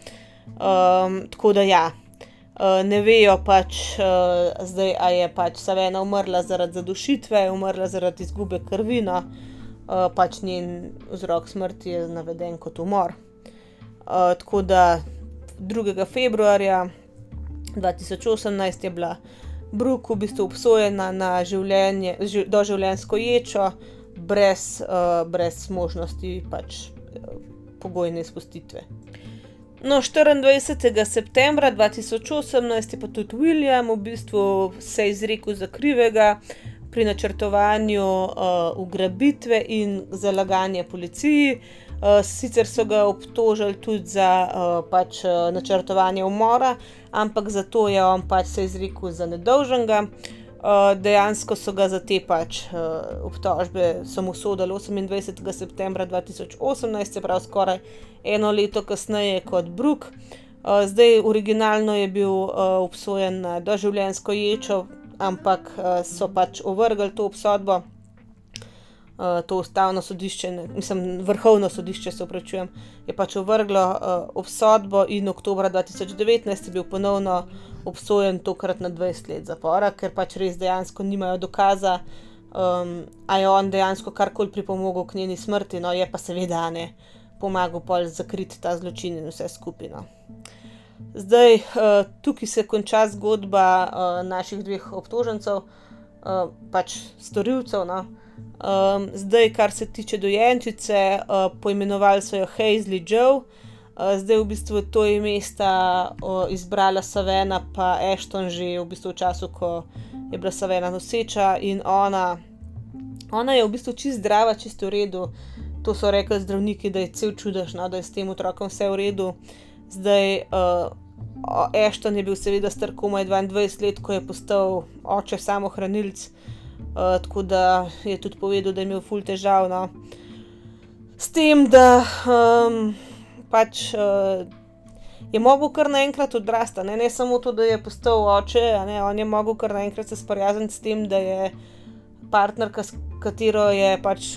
Um, tako da ja. Uh, ne vejo pač uh, zdaj, ali je pač Savena umrla zaradi zadušitve, umrla zaradi izgube krvi. Uh, pač njen vzrok smrti je naveden kot umor. Uh, tako da 2. februarja 2018 je bila Brooke v bistvu obsojena na življenje, doživljenjsko ječo, brez, uh, brez možnosti pač, uh, pogojne izpustitve. No, 24. septembra 2018 je pa tudi William v bistvu se izrekel za krivega, uh, pri načrtovanju uh, ugrabitve in zalaganja policiji. Uh, sicer so ga obtožili tudi za uh, pač, uh, načrtovanje umora, ampak zato je on pač se izrekel za nedolžnega. Uh, dejansko so ga za te pač, uh, obtožbe samo sodili 28. septembra 2018, se pravi skoraj eno leto kasneje kot Brook. Uh, zdaj, originalno je bil uh, obsojen na doživljenjsko ječo, ampak uh, so pač ovrgli to obsodbo. Uh, to ustavno sodišče, ne, mislim, vrhovno sodišče, se upravičujem, je pač ovrglo uh, obsodbo in oktober 2019 je bil ponovno obsojen, tokrat na 20 let zapora, ker pač res dejansko nimajo dokaza, um, a je on dejansko karkoli pripomogel k njeni smrti, no je pa seveda ne pomagal pol zakriti ta zločin in vse skupino. Zdaj, uh, tukaj se konča zgodba uh, naših dveh obtožencev, uh, pač storilcev. No. Zdaj, kar se tiče dojenčice, uh, poimenovali so jo Hazley Joe, uh, zdaj v bistvu to ime sta uh, izbrala Savena, pa Ashton že v, bistvu v času, ko je bila Savena noseča in ona, ona je v bistvu čist zdrava, čist v redu. To so rekli zdravniki, da je cel čudež, no, da je s tem otrokom vse v redu. Zdaj, uh, Ashton je bil seveda star komaj 22 let, ko je postal oče samohranilc, uh, tako da je tudi povedal, da je imel ful težav. No. S tem, da um, pač uh, je mogel kar naenkrat odrasti, ne? ne samo to, da je postal oče, ne? on je mogel kar naenkrat se sprijazniti s tem, da je partnerka, s katero je pač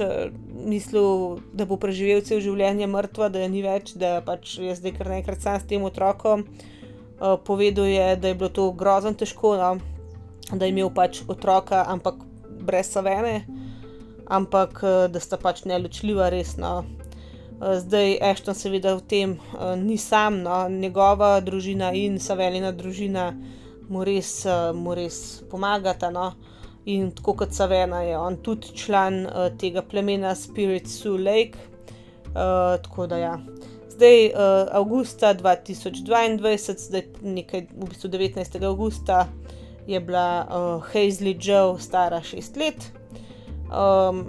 mislil, da bo preživel cel življenje mrtva, da je ni več, da pač je zdaj kar naenkrat sam s tem otrokom. Uh, povedal je, da je bilo to grozno težko, no? da je imel pač otroka, ampak brez savene, ampak uh, da sta pač neločljiva, resno. Uh, zdaj, Ešton, seveda, v tem uh, ni sam, no? njegova družina in savelina družina mu res, uh, mu res pomagata. No? In tako kot Savena je on tudi član uh, tega plemena Spirit Sioux Lake. Uh, tako da ja zdaj, uh, avgusta 2022, zdaj nekaj, v bistvu 19. augusta, je bila uh, Hazley Joe stara 6 let. Um,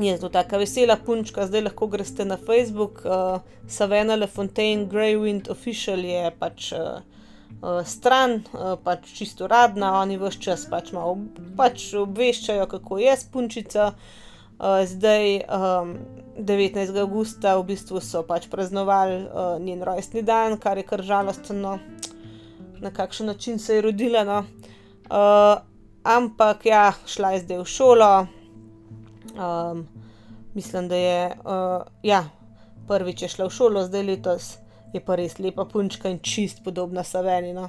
je to tako vesela punčka, zdaj lahko greste na Facebook, uh, Savannah Le Fontaine, Greywind Official je pač. Uh, stran, uh, pač čisto radna, oni vse čas pač, malo, pač obveščajo, kako je spunčica. Uh, zdaj, um, 19. augusta, v bistvu so pač praznovali njen rojstni dan, kar je kar žalostno, na kakšen način se je rodila. No. Ampak ja, šla je zdaj v šolo. Um, mislim, da je uh, ja, prvič je šla v šolo, zdaj letos je pa res lepa punčka in čist podobna Savenino.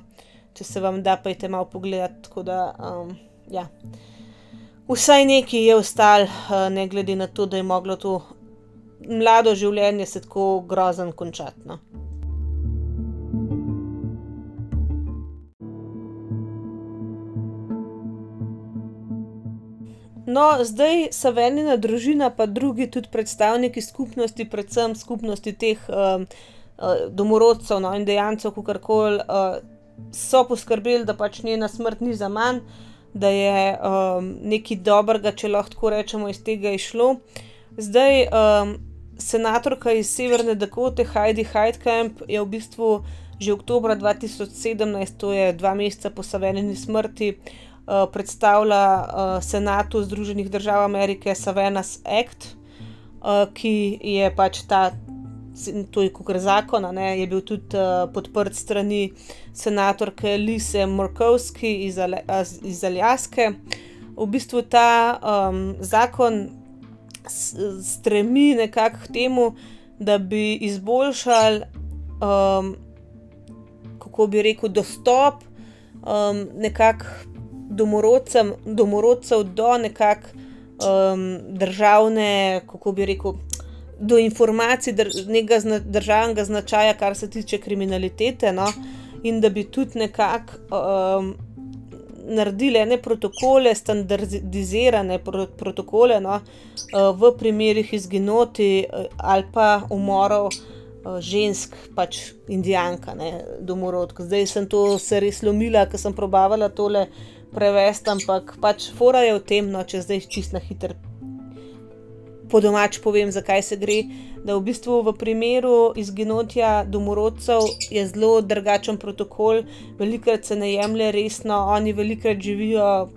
Če se vam da, pa je te malo pogledati. Da, um, ja. Vsaj nekaj je ostalo, uh, ne glede na to, da je moglo to mlado življenje se tako grozno končati. No. No, zdaj Savenina družina, pa drugi tudi predstavniki skupnosti, predvsem skupnosti teh um, domorodcev no, in dejancev, kako koli, uh, so poskrbeli, da pač njena smrt ni za manj, da je um, nekaj dobrega, če lahko tako rečemo, iz tega išlo. Zdaj, um, senatorka iz Severne Dakote, Heidi Heidkamp, je v bistvu že oktober 2017, to je dva meseca po Savenini smrti, uh, predstavila uh, Senatu Združenih držav Amerike Savenas Act, uh, ki je pač ta to je kot zakon, ne, je bil tudi uh, podprt strani senatorke Lise Morkovski iz, iz Aljaske. V bistvu ta um, zakon stremi nekako k temu, da bi izboljšali, um, kako bi rekel, dostop um, domorodcem, domorodcev do nekakšne um, državne, kako bi rekel do informacij nekega zna, državnega značaja, kar se tiče kriminalitete, no, in da bi tudi nekako um, naredili ene protokole, standardizirane pro, protokole no, uh, v primerih izginoti uh, ali pa umorov. Uh, žensk, pač indijanka, ne, domorodka. Zdaj sem to se res lomila, ker sem probavala tole prevesti, ampak pač fora je v tem, no, če zdaj čist na hiter po domač povem, zakaj se gre. Da v bistvu v primeru izginotja domorodcev je zelo drugačen protokol, velikokrat se ne jemlje resno, oni velikokrat živijo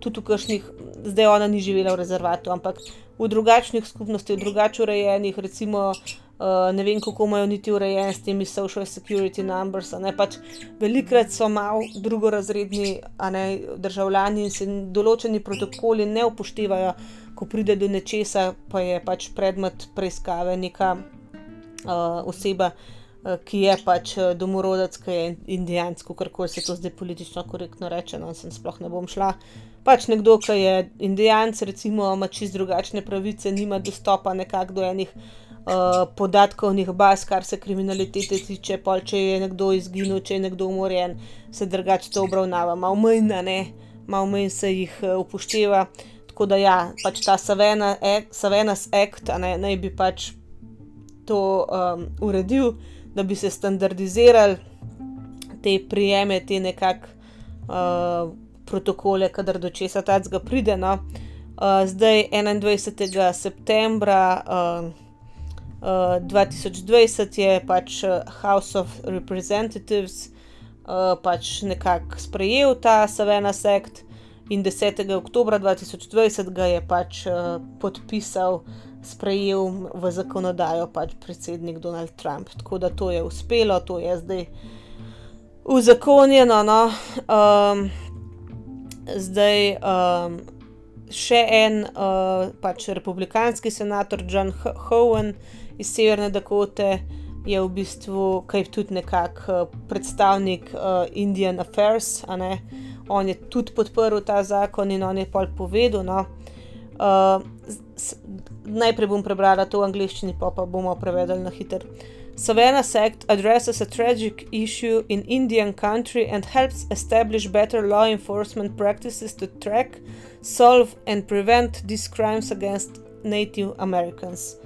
tudi v kakšnih, zdaj ona ni živela v rezervatu, ampak v drugačnih skupnostih, v drugače urejenih, recimo. Uh, ne vem, kako imajo niti urejen s temi social security numbers. Pač velikrat so malo drugorazredni ne, državljani in se določeni protokoli ne upoštevajo, ko pride do nečesa, pa je pač predmet preiskave neka uh, oseba, uh, ki je pač domorodec, ki je indijansko, kar koli se to zdaj politično korektno reče, no sem sploh ne bom šla. Pač nekdo, ki je indijanc, recimo, ima čist drugačne pravice, nima dostopa nekako do enih. Uh, podatkovnih baz, kar se kriminalitete tiče, pol, če je nekdo izginil, če je nekdo umorjen, se drugače to obravnava, malo manj, malo manj se jih uh, upošteva. Tako da, ja, pač ta Savenas Act ne, naj bi pač to um, uredil, da bi se standardizirali te prijeme, te nekakšne uh, protokole, kadar do česa tacga pride. No. Uh, zdaj, 21. septembra uh, uh, 2020 je pač uh, House of Representatives uh, pač nekako sprejel ta Savenas Act in 10. oktober 2020 ga je pač uh, podpisal, sprejel v zakonodajo pač predsednik Donald Trump. Tako da to je uspelo, to je zdaj uzakonjeno. No? Um, zdaj um, še en uh, pač republikanski senator John Howen iz Severne Dakote. Je v bistvu, kaj tudi nekako predstavnik uh, Indian Affairs, a ne uh, on je tudi podprl ta zakon in on je pol povedal. No, uh, najprej bom prebrala to v angleščini, pa pa bomo prevedli na hiter. Savannah Act addresses a tragic issue in Indian country and helps establish better law enforcement practices to track, solve, and prevent these crimes against Native Americans.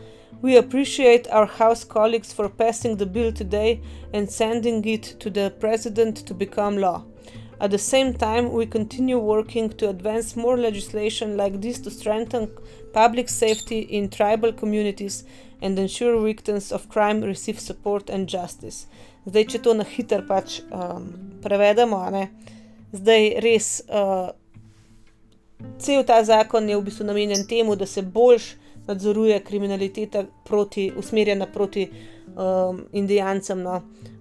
We appreciate our House colleagues for passing the bill today and sending it to the President to become law. At the same time, we continue working to advance more legislation like this to strengthen public safety in tribal communities and ensure victims of crime receive support and justice. Zdaj, če to na hiter pač um, prevedemo, ne? zdaj res uh, cel ta zakon je v bistvu namenjen temu, da se boljš nadzoruje kriminaliteta proti, usmerjena proti um, indijancem. No? uh,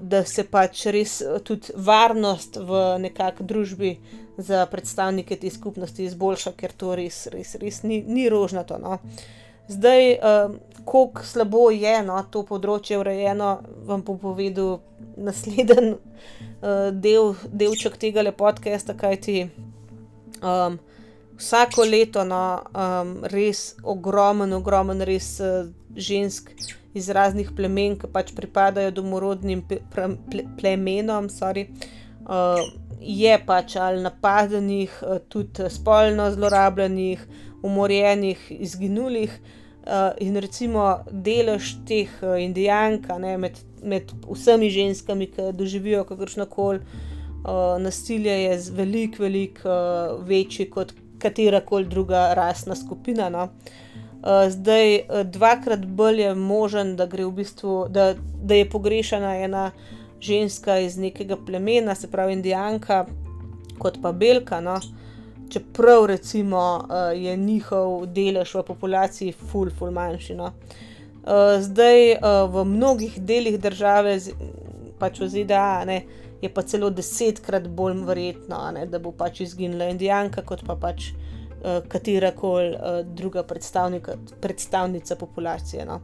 da se pač res uh, tudi varnost v nekakšni družbi za predstavnike te skupnosti izboljša, ker to res, res, res ni, ni rožnato. No. Zdaj, uh, kako slabo je no, to področje urejeno, vam bom povedal naslednji uh, del, delček tega lepodkesta, kajti. Um, Vsako leto, no, um, res ogromen, ogromen, res uh, žensk iz raznih plemen, ki pač pripadajo domorodnim plemenom, sorry, uh, je pač ali napadenih, uh, tudi spolno zlorabljenih, umorjenih, izginulih. Uh, in recimo delež teh uh, indijank med, med vsemi ženskami, ki doživijo kakršno koli uh, nasilje, je veliko, veliko uh, večji kot katera koli druga rasna skupina. No. Uh, zdaj, dvakrat bolj je možen, da, v bistvu, da, da je pogrešana ena ženska iz nekega plemena, se pravi Indijanka, kot pa Belka. No. Čeprav recimo, uh, je njihov delež v populaciji ful, ful manjši. No. Uh, zdaj, uh, v mnogih delih države, pač v ZDA, ne, uh, je pa celo desetkrat bolj verjetno, ne, da bo pač izginila Indijanka, kot pa pač uh, katera koli uh, druga predstavnica populacije. No.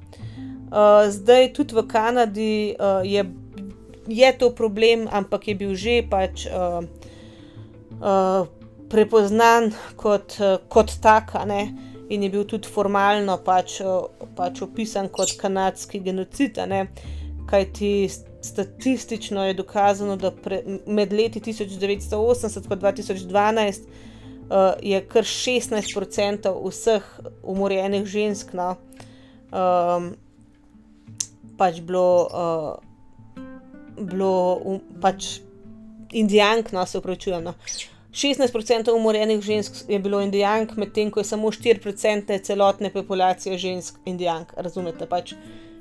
Uh, zdaj tudi v Kanadi uh, je, je to problem, ampak je bil že pač uh, uh, prepoznan kot, kot taka. Ne. In je bil tudi formalno pač, pač opisan kot kanadski genocid, kajti statistično je dokazano, da pre, med leti 1980 in 2012 uh, je kar 16% vseh umorjenih žensk no, um, pač bilo, uh, bilo um, pač indijank, no se upravičujem. No. 16% umorjenih žensk je bilo indijank, medtem ko je samo 4% celotne populacije žensk indijank. Razumete pač?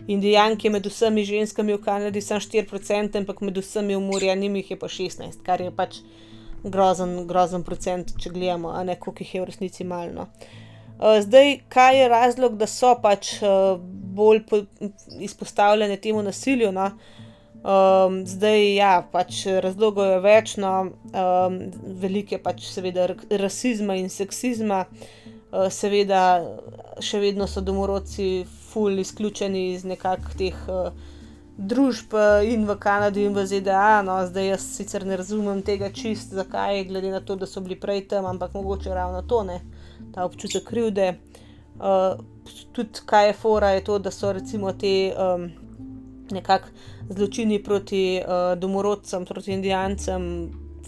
Indijank je med vsemi ženskami v Kanadi samo 4%, ampak med vsemi umorjenimi je pa 16%, kar je pač grozen, grozen procent, če gledamo, a ne koliko jih je v resnici malno. Uh, zdaj, kaj je razlog, da so pač uh, bolj izpostavljene temu nasilju? No? Um, zdaj, ja, pač razlogov je več, no, um, veliko je pač seveda rasizma in seksizma, uh, seveda še vedno so domorodci ful izključeni iz nekakšnih teh uh, družb eh, in v Kanadi in v ZDA. No, zdaj jaz sicer ne razumem tega čist, zakaj, glede na to, da so bili prej tam, ampak mogoče ravno to ne, ta občutek krivde. Uh, tudi kaj je fora, je to, da so recimo te um, nekakšni zločini proti uh, domorodcem, proti indijancem,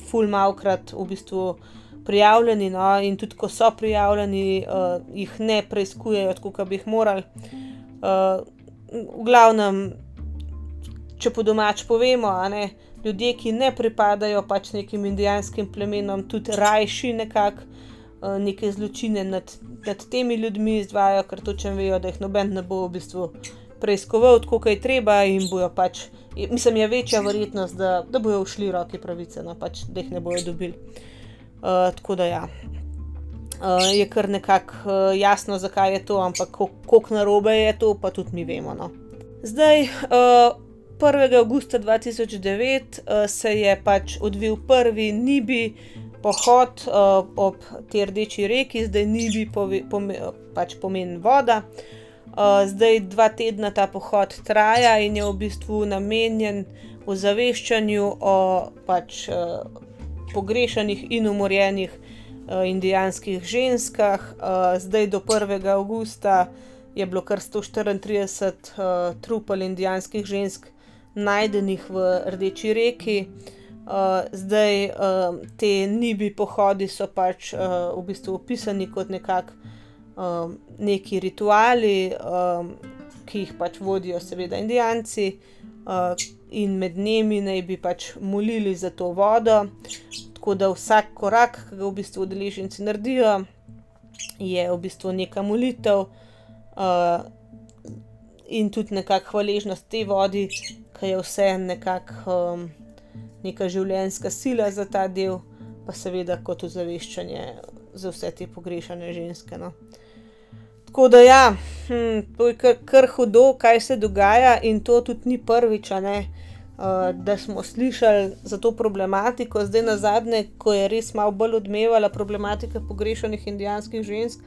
ful malkrat v bistvu. Prijavljeni, no, in tudi ko so prijavljeni, uh, jih ne preizkujejo, kot bi jih morali. Uh, v glavnem, če po domač povemo, ne, ljudje, ki ne pripadajo pač nekim indijanskim plemenom, tudi rajši nekako uh, neke zločine nad, nad temi ljudmi izvajo, ker točno vejo, da jih noben ne bo v bistvu preiskoval, tako kot je treba, in bojo pač, mislim, je večja verjetnost, da, da bojo ušli roki pravice, no pač, da jih ne bojo dobili. Uh, tako da ja uh, je kar nekako uh, jasno, zakaj je to, ampak koliko narobe je to, pa tudi mi vemo. No. Zdaj, uh, 1. augusta 2009 uh, se je pač odvil prvi Nibi pohod uh, ob tej rdeči reki, zdaj Nibi pove, pome, pač pomeni voda. Uh, zdaj dva tedna ta pohod traja in je v bistvu namenjen ozaveščanju o pač, uh, pogrešanih in umorjenih indijanskih ženskah. Uh, zdaj do 1. avgusta je bilo kar 134 uh, trupel indijanskih žensk najdenih v Rdeči reki. Zdaj te nibi pohodi so pač v bistvu opisani kot nekak, uh, neki rituali, ki jih pač vodijo, seveda, indijanci, in med njimi naj bi pač molili za to vodo. Tako da vsak korak, ki ga v bistvu udeleženci naredijo, je v bistvu neka molitev uh, in tudi nekakšna hvaležnost te vodi, ki je vse nekako um, neka življenjska sila za ta del, pa seveda kot ozaveščanje za vse te pogrešane ženske. No. Tako da ja, hm, to je kar, kar hudo, kaj se dogaja in to tudi ni prvič, ne. Eh, da smo slišali za to problematiko. Zdaj, na zadnje, ko je res malo bolj odmevala problematika pogrešanih indijanskih žensk,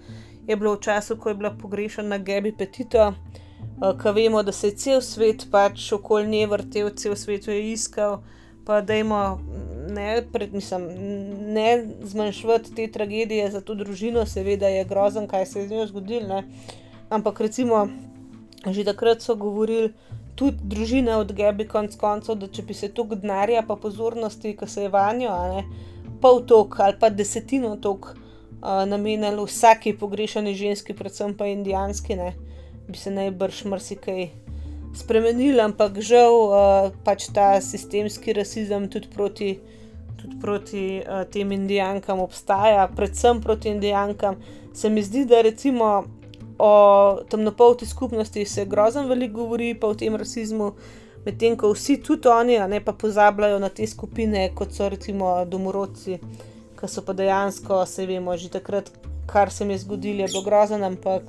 je bilo v času, ko je bila pogrešana Gabi Petito, uh, ki vemo, da se je cel svet pač okoli nje vrtel, cel svet je iskal. Pa da jim ne, ne zmanjšati te tragedije za to družino, seveda je grozen, kaj se je z njo zgodilo. Ampak recimo, že takrat so govorili, tudi družina od Gabi konc koncev, da če bi se toliko denarja pa pozornosti, ki se je vanjo, ne, pol tok ali pa desetino tok uh, namenili vsaki pogrešani ženski, predvsem pa indijanski, ne, bi se najbrž marsikaj spremenili, ampak žal uh, pač ta sistemski rasizem tudi proti. Tudi proti uh, tem indijankam obstaja, predvsem proti indijankam. Se mi zdi, da recimo o temnopolti skupnosti se grozno veliko govori, pa o tem rasizmu, medtem ko vsi tudi oni, ne pa pozabljajo na te skupine, kot so recimo domorodci, ki so pa dejansko, se vemo, že takrat, kar se jim je zgodilo, je bilo grozno, ampak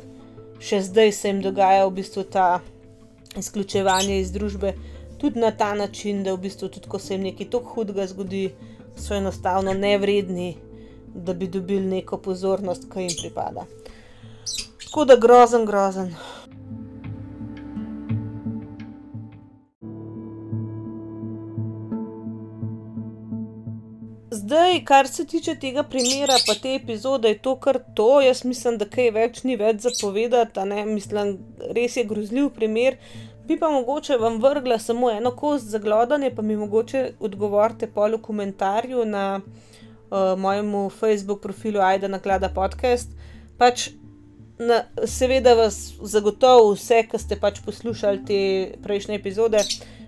še zdaj se jim dogaja v bistvu ta izključevanje iz družbe. Tudi na ta način, da v bistvu, tudi ko se jim nekaj tako hudega zgodi, so enostavno nevredni, da bi dobili neko pozornost, ki jim pripada. Tako da grozen, grozen. Zdaj, kar se tiče tega primera, pa te epizode, je to kar to. Jaz mislim, da kaj več ni več zapovedati. Mislim, res je grozljiv primer. Bi pa mogoče vam vrgla samo eno kost za glodanje, pa mi mogoče odgovorite pol v komentarju na uh, mojem Facebook profilu Aida Naklada podcast. Pač na, seveda vas zagotovo vse, ki ste pač poslušali te prejšnje epizode,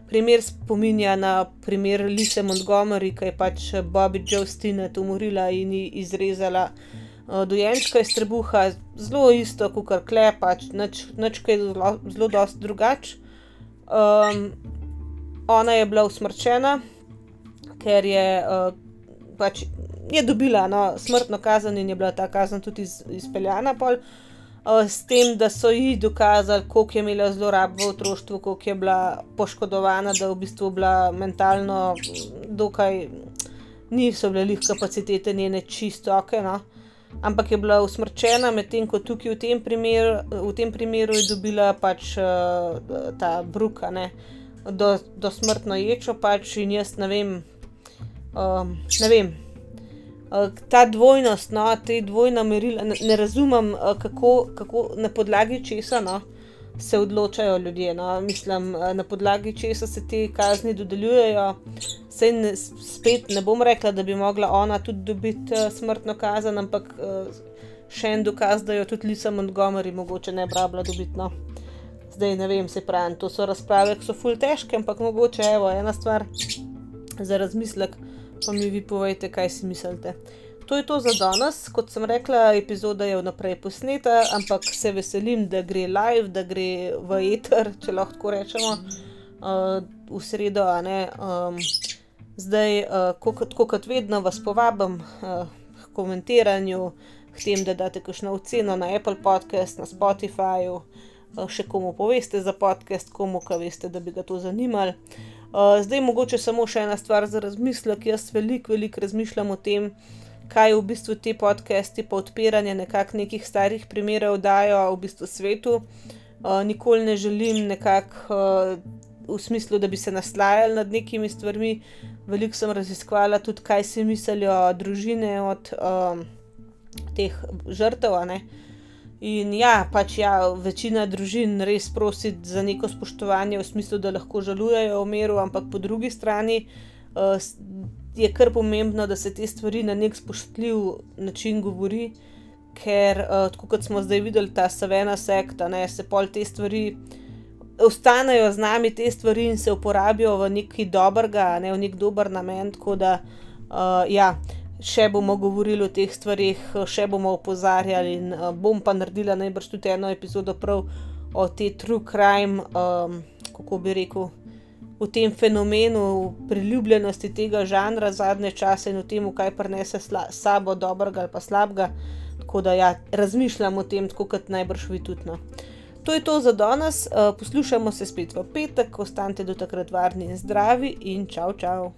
primer spominja na primer Lise Montgomery, ki je pač Bobby Joe Stinet umorila in ji izrezala uh, dojenčka iz trebuha, zelo isto kot kar kle, pač nič kaj zelo, zelo dosti drugače. Um, ona je bila usmrčena, ker je uh, pač. Je dobila no, smrtno kazen in je bila ta kazen tudi iz, izpeljana. Pol. Eh, s tem, da so ji dokazali, koliko je imela zlorab v otroštvu, koliko je bila poškodovana, da je v bistvu bila mentalno, dokaj niso bile njih kapacitete njene čisto ok. No? Ampak je bila usmrčena, medtem ko tukaj v tem, primer, v tem primeru je dobila pač uh, ta bruka, ne? do, do smrtno ječo pač in jaz ne vem. Um, ne vem, Eh, ta dvojnost, no, te dvojna merila, ne, ne razumem, eh, kako, kako na podlagi česa no, se odločajo ljudje. No. Mislim, eh, na podlagi česa se te kazni dodeljujejo. Sej ne, spet ne bom rekla, da bi mogla ona tudi dobiti smrtno kazen, ampak še en dokaz, da jo tudi Lisa Montgomery mogoče ne bi rabila dobiti. No. Zdaj ne vem, se pravi, to so razprave, ki so ful težke, ampak mogoče je ena stvar za razmislek pa mi vi povejte, kaj si mislite. To je to za danes. Kot sem rekla, epizoda je vnaprej posneta, ampak se veselim, da gre live, da gre v eter, če lahko rečemo, uh, v sredo. Um, zdaj, uh, kot, kot vedno, vas povabim uh, k komentiranju, k tem, da date kakšno oceno na Apple Podcast, na Spotifyju, uh, še komu poveste za podcast, komu, ki veste, da bi ga to zanimalo. Uh, zdaj, mogoče samo še ena stvar za razmislek. Jaz veliko, veliko razmišljam o tem, kaj v bistvu te podcasti, pa odpiranje nekakšnih starih primerov dajo v bistvu svetu. Uh, nikoli ne želim nekako uh, v smislu, da bi se naslajali nad nekimi stvarmi. Veliko sem raziskvala tudi, kaj si mislijo družine od uh, teh žrtev. Uh, In ja, pač ja, večina družin res prosi za neko spoštovanje, v smislu, da lahko žalujejo o miru, ampak po drugi strani uh, je kar pomembno, da se te stvari na nek spoštljiv način govori, ker uh, tako kot smo zdaj videli, ta savena sekta, ne, se pol te stvari. Ostanejo z nami te stvari in se uporabijo v neki dobrega, ne v nek dober namen. Tako da, uh, ja, še bomo govorili o teh stvarih, še bomo opozarjali in uh, bom pa naredila najbrž tudi eno epizodo prav o tej true crime, um, kako bi rekel, o tem fenomenu priljubljenosti tega žanra zadnje čase in o tem, kaj prenese sabo dobrega ali pa slabega. Tako da ja, razmišljam o tem, tako kot najbrž vi tudi. No. To je to za danes, uh, poslušamo se spet v petek, ostanite do takrat varni in zdravi in čau, čau.